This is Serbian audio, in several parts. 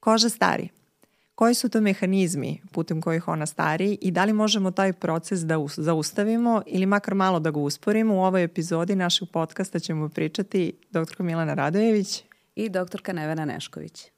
Koža stari. Koji su to mehanizmi putem kojih ona stari i da li možemo taj proces da zaustavimo ili makar malo da ga usporimo? U ovoj epizodi našeg podcasta ćemo pričati dr. Milana Radojević i dr. Nevena Nešković.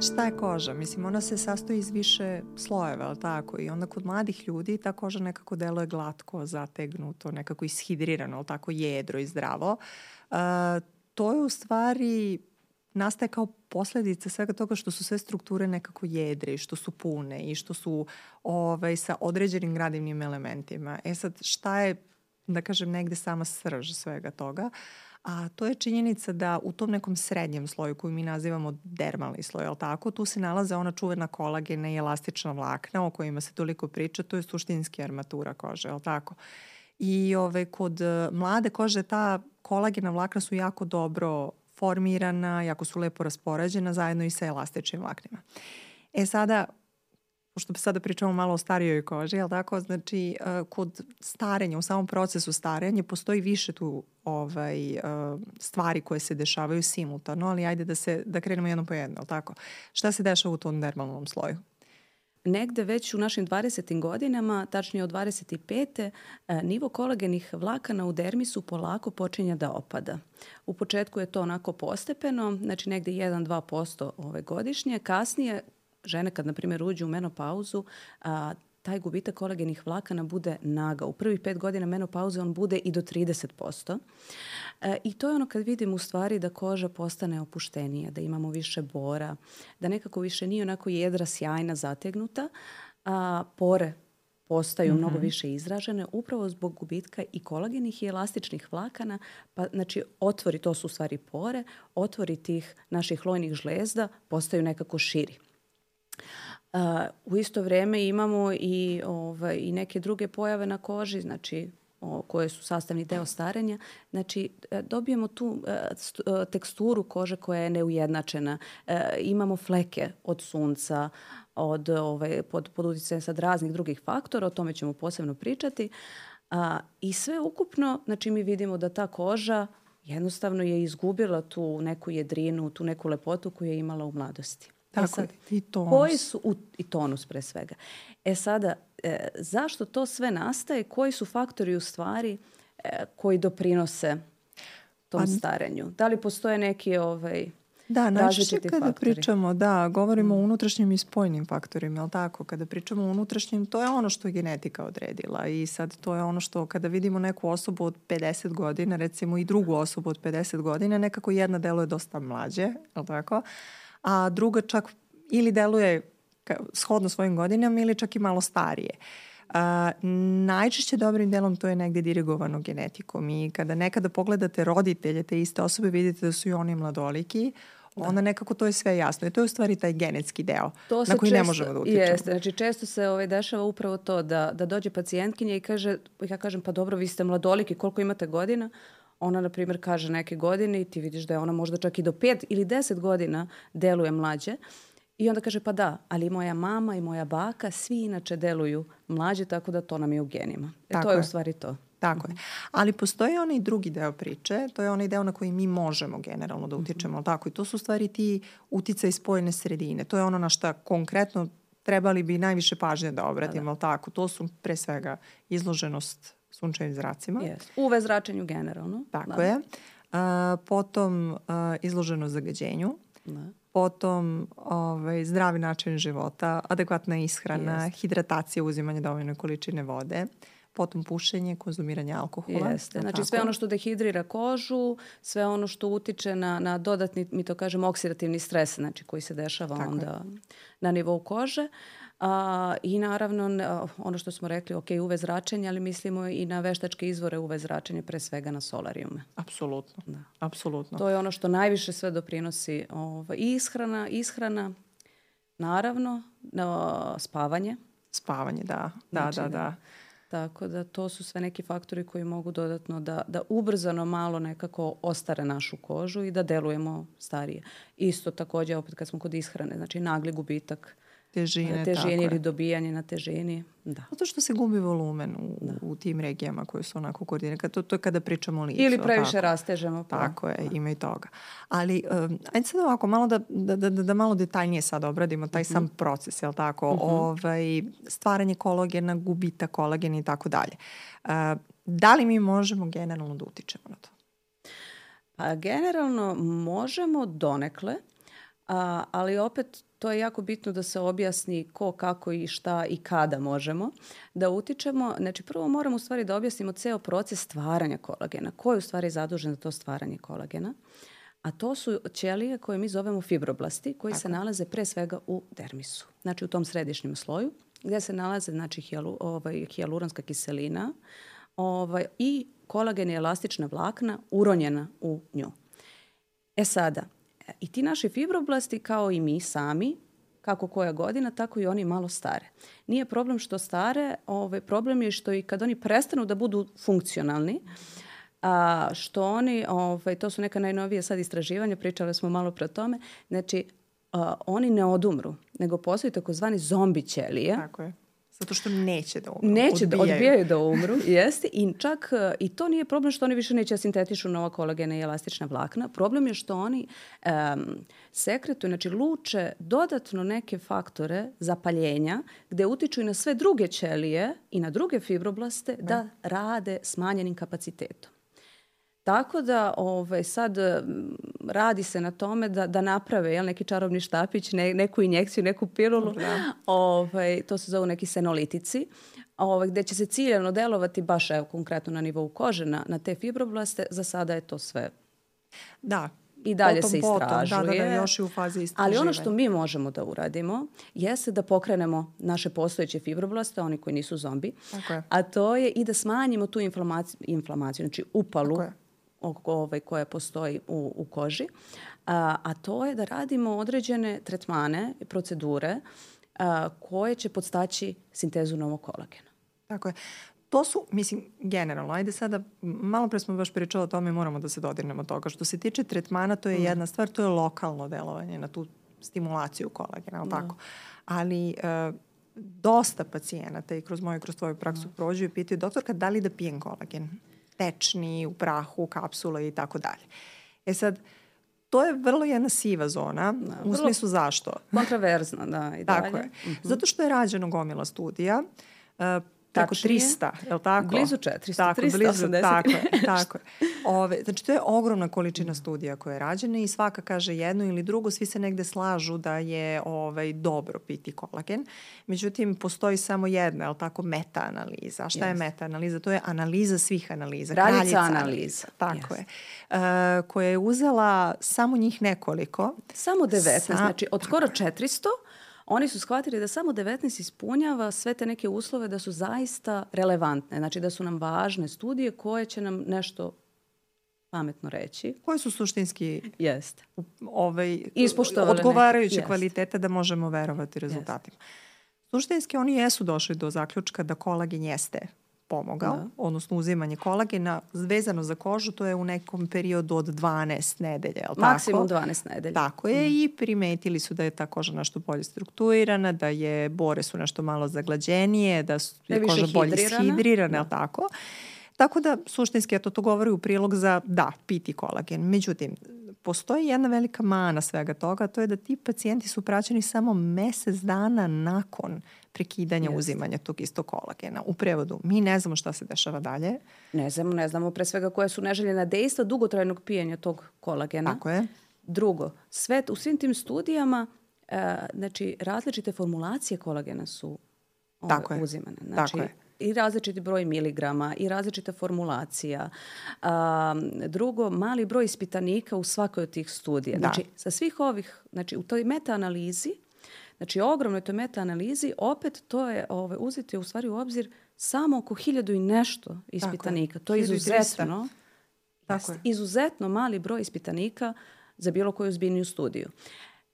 Šta je koža? Mislim, ona se sastoji iz više slojeva, ali tako? I onda kod mladih ljudi ta koža nekako deluje glatko, zategnuto, nekako ishidrirano, ali tako jedro i zdravo. Uh, to je u stvari nastaje kao posledica svega toga što su sve strukture nekako jedre i što su pune i što su ovaj, sa određenim gradivnim elementima. E sad, šta je, da kažem, negde sama srž svega toga? Uh, a to je činjenica da u tom nekom srednjem sloju koju mi nazivamo dermalni sloj, ali tako, tu se nalaze ona čuvena kolagena i elastična vlakna o kojima se toliko priča, to je suštinski armatura kože, ali tako. I ove, kod e, mlade kože ta kolagena vlakna su jako dobro formirana, jako su lepo raspoređena zajedno i sa elastičnim vlaknima. E sada, pošto sada pričamo malo o starijoj koži, jel tako, znači e, kod starenja, u samom procesu starenja postoji više tu ovaj, e, stvari koje se dešavaju simultano, ali ajde da, se, da krenemo jedno po jedno, jel tako? Šta se dešava u tom dermalnom sloju? negde već u našim 20. godinama, tačnije od 25. E, nivo kolagenih vlakana u dermisu polako počinje da opada. U početku je to onako postepeno, znači negde 1-2% ove godišnje. Kasnije žene kad, na primjer, uđu u menopauzu, a, taj gubitak kolagenih vlakana bude naga. U prvih pet godina menopauze on bude i do 30%. E, I to je ono kad vidimo u stvari da koža postane opuštenija, da imamo više bora, da nekako više nije onako jedra sjajna zategnuta, a pore postaju mm -hmm. mnogo više izražene upravo zbog gubitka i kolagenih i elastičnih vlakana, pa znači otvori, to su u stvari pore, otvori tih naših lojnih žlezda postaju nekako širi. U isto vreme imamo i, ovaj, i neke druge pojave na koži, znači o, koje su sastavni deo starenja. Znači, e, dobijemo tu e, e, teksturu kože koja je neujednačena. Imamo fleke od sunca, od, ovaj, pod, pod utjecajem sad raznih drugih faktora, o tome ćemo posebno pričati. A, I sve ukupno, znači mi vidimo da ta koža jednostavno je izgubila tu neku jedrinu, tu neku lepotu koju je imala u mladosti. Tako e sad, i tonus. Koji su, u, I tonus pre svega. E sada, e, zašto to sve nastaje? Koji su faktori u stvari e, koji doprinose tom pa, starenju? Da li postoje neki ovaj, Da, najčešće kada faktori. pričamo, da, govorimo mm. o unutrašnjim i spojnim faktorima, ali tako? Kada pričamo o unutrašnjim, to je ono što je genetika odredila i sad to je ono što kada vidimo neku osobu od 50 godina, recimo i drugu osobu od 50 godina, nekako jedna deluje dosta mlađe, ali tako? A druga čak ili deluje shodno svojim godinama ili čak i malo starije. Uh, najčešće dobrim delom to je negde dirigovano genetikom i kada nekada pogledate roditelje te iste osobe vidite da su i oni mladoliki, da. onda nekako to je sve jasno. I to je u stvari taj genetski deo to na koji često, ne možemo da utičemo. Jeste, znači često se ovaj, dešava upravo to da, da dođe pacijentkinja i kaže, ja kažem pa dobro vi ste mladoliki, koliko imate godina? Ona, na primjer, kaže neke godine i ti vidiš da je ona možda čak i do pet ili deset godina deluje mlađe. I onda kaže, pa da, ali moja mama i moja baka, svi inače deluju mlađe, tako da to nam je u genima. E, tako to je, je u stvari to. Tako je. Ali postoji onaj drugi deo priče, to je onaj deo na koji mi možemo generalno da utičemo, mm -hmm. tako? I to su stvari ti utica spojene sredine. To je ono na šta konkretno trebali bi najviše pažnje da obratimo, da, da. tako? To su pre svega izloženost sunčevim zracima. Yes. UV zračenju generalno. Tako da. je. A, potom a, izloženo zagađenju. Da. Potom ovaj, zdravi način života, adekvatna ishrana, yes. hidratacija, uzimanje dovoljne količine vode potom pušenje, konzumiranje alkohola. Jeste. Znači sve ono što dehidrira kožu, sve ono što utiče na, na dodatni, mi to kažemo, oksidativni stres, znači koji se dešava tako onda je. na nivou kože. Uh, A, I naravno, ono što smo rekli, ok, UV zračenje, ali mislimo i na veštačke izvore UV zračenja, pre svega na solarijume. Apsolutno. Da. Apsolutno. To je ono što najviše sve doprinosi ovaj, ishrana, ishrana, naravno, no, spavanje. Spavanje, da. Da, znači, da, da. da. Tako da to su sve neki faktori koji mogu dodatno da, da ubrzano malo nekako ostare našu kožu i da delujemo starije. Isto takođe, opet kad smo kod ishrane, znači nagli gubitak težine, težini ili dobijanje na težini. Da. Zato što se gubi volumen u, da. u tim regijama koje su onako koordinirane. To, to je kada pričamo o licu. Ili previše tako. rastežemo. Pa. Tako je, da. ima i toga. Ali, um, ajde sad ovako, malo da, da, da, da malo detaljnije sad obradimo taj sam mm. proces, jel tako? Mm -hmm. ovaj, stvaranje kolagena, gubita kolagena i tako dalje. Uh, da li mi možemo generalno da utičemo na to? Pa, generalno možemo donekle, a, ali opet to je jako bitno da se objasni ko, kako i šta i kada možemo da utičemo. Znači prvo moramo u stvari da objasnimo ceo proces stvaranja kolagena. Ko je u stvari zadužen za to stvaranje kolagena? A to su ćelije koje mi zovemo fibroblasti, koji Tako. se nalaze pre svega u dermisu. Znači u tom središnjem sloju, gde se nalaze znači, hijalu, ovaj, hijaluronska kiselina ovaj, i kolagen i elastična vlakna uronjena u nju. E sada, I ti naši fibroblasti, kao i mi sami, kako koja godina, tako i oni malo stare. Nije problem što stare, ovaj, problem je što i kad oni prestanu da budu funkcionalni, a, što oni, ovaj, to su neka najnovije sad istraživanja, pričali smo malo pre tome, znači a, oni ne odumru, nego postoji takozvani zombi ćelije. Tako je Zato što neće da umru. Neće odbijaju. da odbijaju da umru, jeste. I čak e, i to nije problem što oni više neće da sintetišu nova kolagena i elastična vlakna. Problem je što oni um, sekretuju, znači luče dodatno neke faktore zapaljenja gde utiču i na sve druge ćelije i na druge fibroblaste da rade smanjenim kapacitetom. Tako da ovaj, sad radi se na tome da, da naprave jel, neki čarobni štapić, ne, neku injekciju, neku pilulu. Da. Ovaj, to se zovu neki senolitici ovaj, gde će se ciljano delovati baš evo, konkretno na nivou kože, na, na te fibroblaste. Za sada je to sve Da, i dalje potom, se istražuje. Da, da, da, još i u fazi istraživanja. Ali ono što mi možemo da uradimo jeste da pokrenemo naše postojeće fibroblaste, oni koji nisu zombi, Tako je. a to je i da smanjimo tu inflamaciju, inflamaciju znači upalu ovaj, koja postoji u, u koži, a, a to je da radimo određene tretmane i procedure a, koje će podstaći sintezu novog kolagena. Tako je. To su, mislim, generalno, ajde sada, malo pre smo baš pričali o tome i moramo da se dodirnemo toga. Što se tiče tretmana, to je mm. jedna stvar, to je lokalno delovanje na tu stimulaciju kolagena, ali da. tako? Ali uh, dosta pacijenata i kroz moju, kroz tvoju praksu mm. prođu i pitaju, doktorka, da li da pijem kolagen? Tečni, u prahu, kapsule i tako dalje. E sad, to je vrlo jedna siva zona, da, u smislu zašto? Kontraverzna, da, i dalje. Tako je. Mm -hmm. Zato što je rađeno gomila studija, preko 300, je li tako? Blizu 400, tako, 380. Blizu, tako je, tako je. Ove, znači, to je ogromna količina studija koja je rađena i svaka kaže jedno ili drugo, svi se negde slažu da je ovaj, dobro piti kolagen. Međutim, postoji samo jedna, je li tako, meta-analiza. Šta yes. je meta-analiza? To je analiza svih analiza. Radica analiza. Tako yes. je. Uh, koja je uzela samo njih nekoliko. Samo 19, Sa... znači od skoro 400 oni su shvatili da samo 19 ispunjava sve te neke uslove da su zaista relevantne, znači da su nam važne studije koje će nam nešto pametno reći. Koje su suštinski Jeste. Ovaj, odgovarajuće neke. kvalitete da možemo verovati rezultatima. Jeste. Suštinski oni jesu došli do zaključka da kolagen jeste pomogao, da. odnosno uzimanje kolagena vezano za kožu, to je u nekom periodu od 12 nedelja, je li Maksimum tako? 12 nedelja. Tako je mm. i primetili su da je ta koža nešto bolje strukturirana, da je bore su nešto malo zaglađenije, da su, da je koža bolje ishidrirana, da. je tako? Tako da, suštinski, eto, to govori u prilog za, da, piti kolagen. Međutim, postoji jedna velika mana svega toga, to je da ti pacijenti su praćeni samo mesec dana nakon prekidanja Jest. uzimanja tog istog kolagena. U prevodu, mi ne znamo šta se dešava dalje. Ne znamo, ne znamo pre svega koje su neželjena dejstva dugotrajnog pijenja tog kolagena. Tako je. Drugo, sve, u svim tim studijama e, znači, različite formulacije kolagena su ove, Tako je. uzimane. Znači, Tako je i različiti broj miligrama i različita formulacija. A, drugo, mali broj ispitanika u svakoj od tih studija. Da. Znači, sa svih ovih, znači u toj meta-analizi Znači, ogromnoj toj meta-analizi, opet to je ove, uzeti u stvari u obzir samo oko hiljadu i nešto ispitanika. To je izuzetno, Tako je. izuzetno mali broj ispitanika za bilo koju zbiljniju studiju.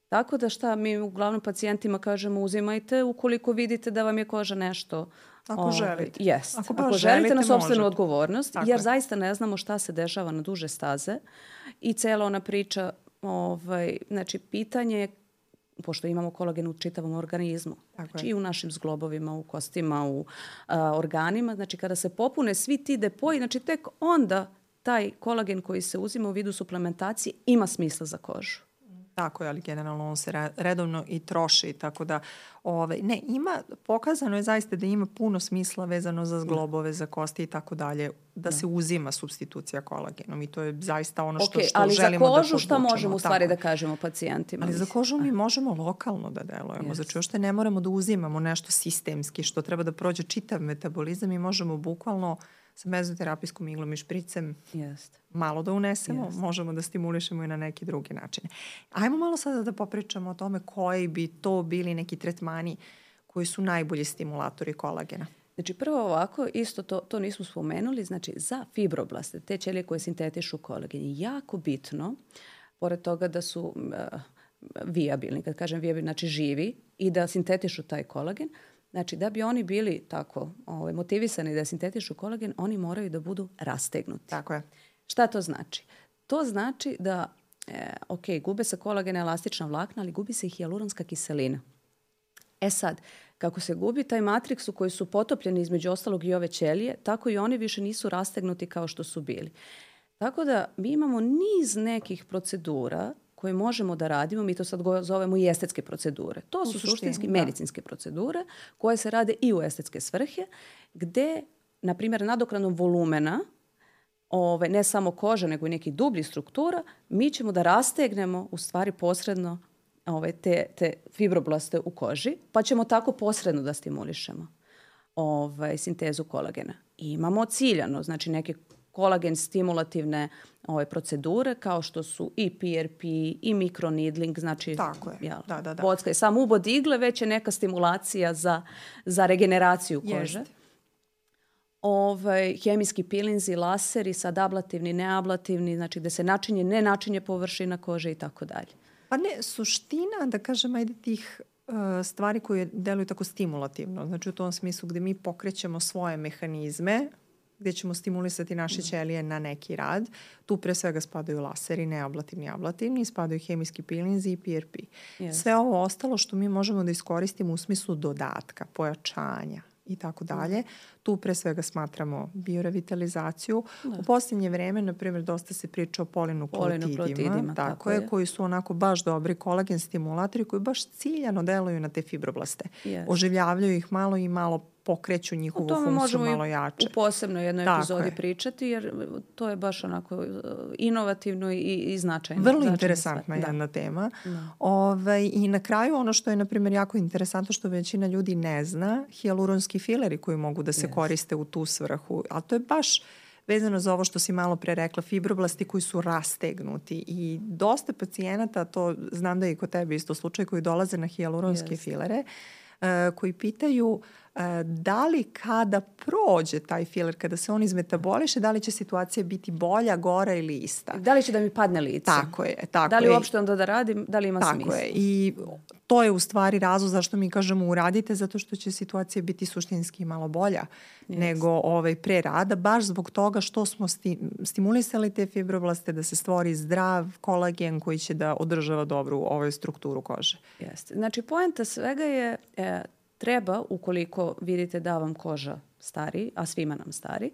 Tako da šta mi uglavnom pacijentima kažemo uzimajte ukoliko vidite da vam je koža nešto Ako ove, želite. Jest. Ako, Ako želite, želite na sobstvenu odgovornost, Tako jer je. zaista ne znamo šta se dešava na duže staze i cela ona priča, ovaj, znači pitanje je pošto imamo kolagen u čitavom organizmu. Tako znači je. i u našim zglobovima, u kostima, u a, organima. Znači kada se popune svi ti depoji, znači tek onda taj kolagen koji se uzima u vidu suplementacije ima smisla za kožu. Tako je, ali generalno on se re- redovno i troši, tako da ovaj, ne, ima, pokazano je zaista da ima puno smisla vezano za zglobove, za kosti i tako dalje, da se uzima substitucija kolagenom i to je zaista ono što, ok, što ali za želimo da kožu šta podvučemo. možemo u stvari da kažemo pacijentima? Ali za kožu mi možemo lokalno da delujemo. Yes. Znači, uopšte ne moramo da uzimamo nešto sistemski što treba da prođe čitav metabolizam i možemo bukvalno sa mezoterapijskom iglom i špricem Jeste. malo da unesemo, Jeste. možemo da stimulišemo i na neki drugi način. Ajmo malo sada da popričamo o tome koji bi to bili neki tretmani koji su najbolji stimulatori kolagena. Znači prvo ovako, isto to, to nismo spomenuli, znači za fibroblaste, te ćelije koje sintetišu kolagen, je jako bitno, pored toga da su uh, vijabilni, kad kažem vijabilni, znači živi i da sintetišu taj kolagen, znači da bi oni bili tako ovaj, motivisani da sintetišu kolagen, oni moraju da budu rastegnuti. Tako je. Šta to znači? To znači da, e, ok, gube se kolagena elastična vlakna, ali gubi se i hijaluronska kiselina. E sad, kako se gubi taj matriks u koji su potopljeni između ostalog i ove ćelije, tako i oni više nisu rastegnuti kao što su bili. Tako da mi imamo niz nekih procedura koje možemo da radimo, mi to sad zovemo i estetske procedure. To su suštinski da. medicinske procedure koje se rade i u estetske svrhe, gde, na primjer, nadokradom volumena ove, ne samo kože, nego i nekih dubljih struktura, mi ćemo da rastegnemo u stvari posredno ove, te, te fibroblaste u koži, pa ćemo tako posredno da stimulišemo ovaj, sintezu kolagena. I imamo ciljano, znači neke kolagen stimulativne ove, procedure kao što su i PRP i mikronidling, znači Tako je, jel, da, da, da. bocka je sam ubod igle, već je neka stimulacija za, za regeneraciju kože. Jeste. Ovaj, hemijski pilinzi, laseri, sad ablativni, neablativni, znači gde se načinje, ne načinje površina kože i tako dalje. Pa ne, suština, da kažem, ajde tih uh, stvari koje deluju tako stimulativno, znači u tom smislu gde mi pokrećemo svoje mehanizme, gde ćemo stimulisati naše ćelije na neki rad. Tu pre svega spadaju laseri, neablativni, ablativni, spadaju hemijski pilinzi i PRP. Yes. Sve ovo ostalo što mi možemo da iskoristimo u smislu dodatka, pojačanja i tako dalje. Tu pre svega smatramo biorevitalizaciju. U posljednje vreme, na primjer, dosta se priča o Polinukleotidima, tako, tako je, je. koji su onako baš dobri kolagen stimulatori koji baš ciljano deluju na te fibroblaste. Yes. Oživljavljaju ih malo i malo pokreću njihovu O tome funkciju možemo malo i jače. u posebnoj jednoj Tako epizodi je. pričati, jer to je baš onako uh, inovativno i, i značajno. Vrlo značajna interesantna stvar. Da. jedna tema. Ovaj, I na kraju ono što je, na primjer, jako interesantno što većina ljudi ne zna, hijaluronski fileri koji mogu da se Yes. koriste u tu svrhu. Ali to je baš vezano za ovo što si malo pre rekla, fibroblasti koji su rastegnuti i dosta pacijenata, to znam da je i kod tebe isto slučaj, koji dolaze na hijaluronske Jeste. filere, e, koji pitaju e, da li kada prođe taj filer, kada se on izmetaboliše, da li će situacija biti bolja, gora ili ista. Da li će da mi padne lice? Tako je, tako Da li uopšte onda da radim, da li ima Tako smisla? je. I to je u stvari razlog zašto mi kažemo uradite, zato što će situacija biti suštinski malo bolja yes. nego ovaj, pre rada, baš zbog toga što smo sti, stimulisali te fibroblaste da se stvori zdrav kolagen koji će da održava dobru ovaj, strukturu kože. Jeste. Znači, poenta svega je e, treba, ukoliko vidite da vam koža stari, a svima nam stari,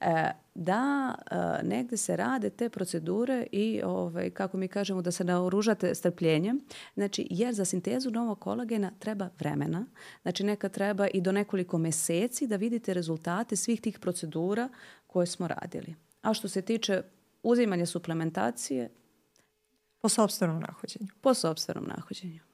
e, da e, negde se rade te procedure i, ovaj, kako mi kažemo, da se naoružate strpljenjem. Znači, jer za sintezu novog kolagena treba vremena. Znači, neka treba i do nekoliko meseci da vidite rezultate svih tih procedura koje smo radili. A što se tiče uzimanja suplementacije, Po sobstvenom nahođenju. po sobstvenom nahođenju.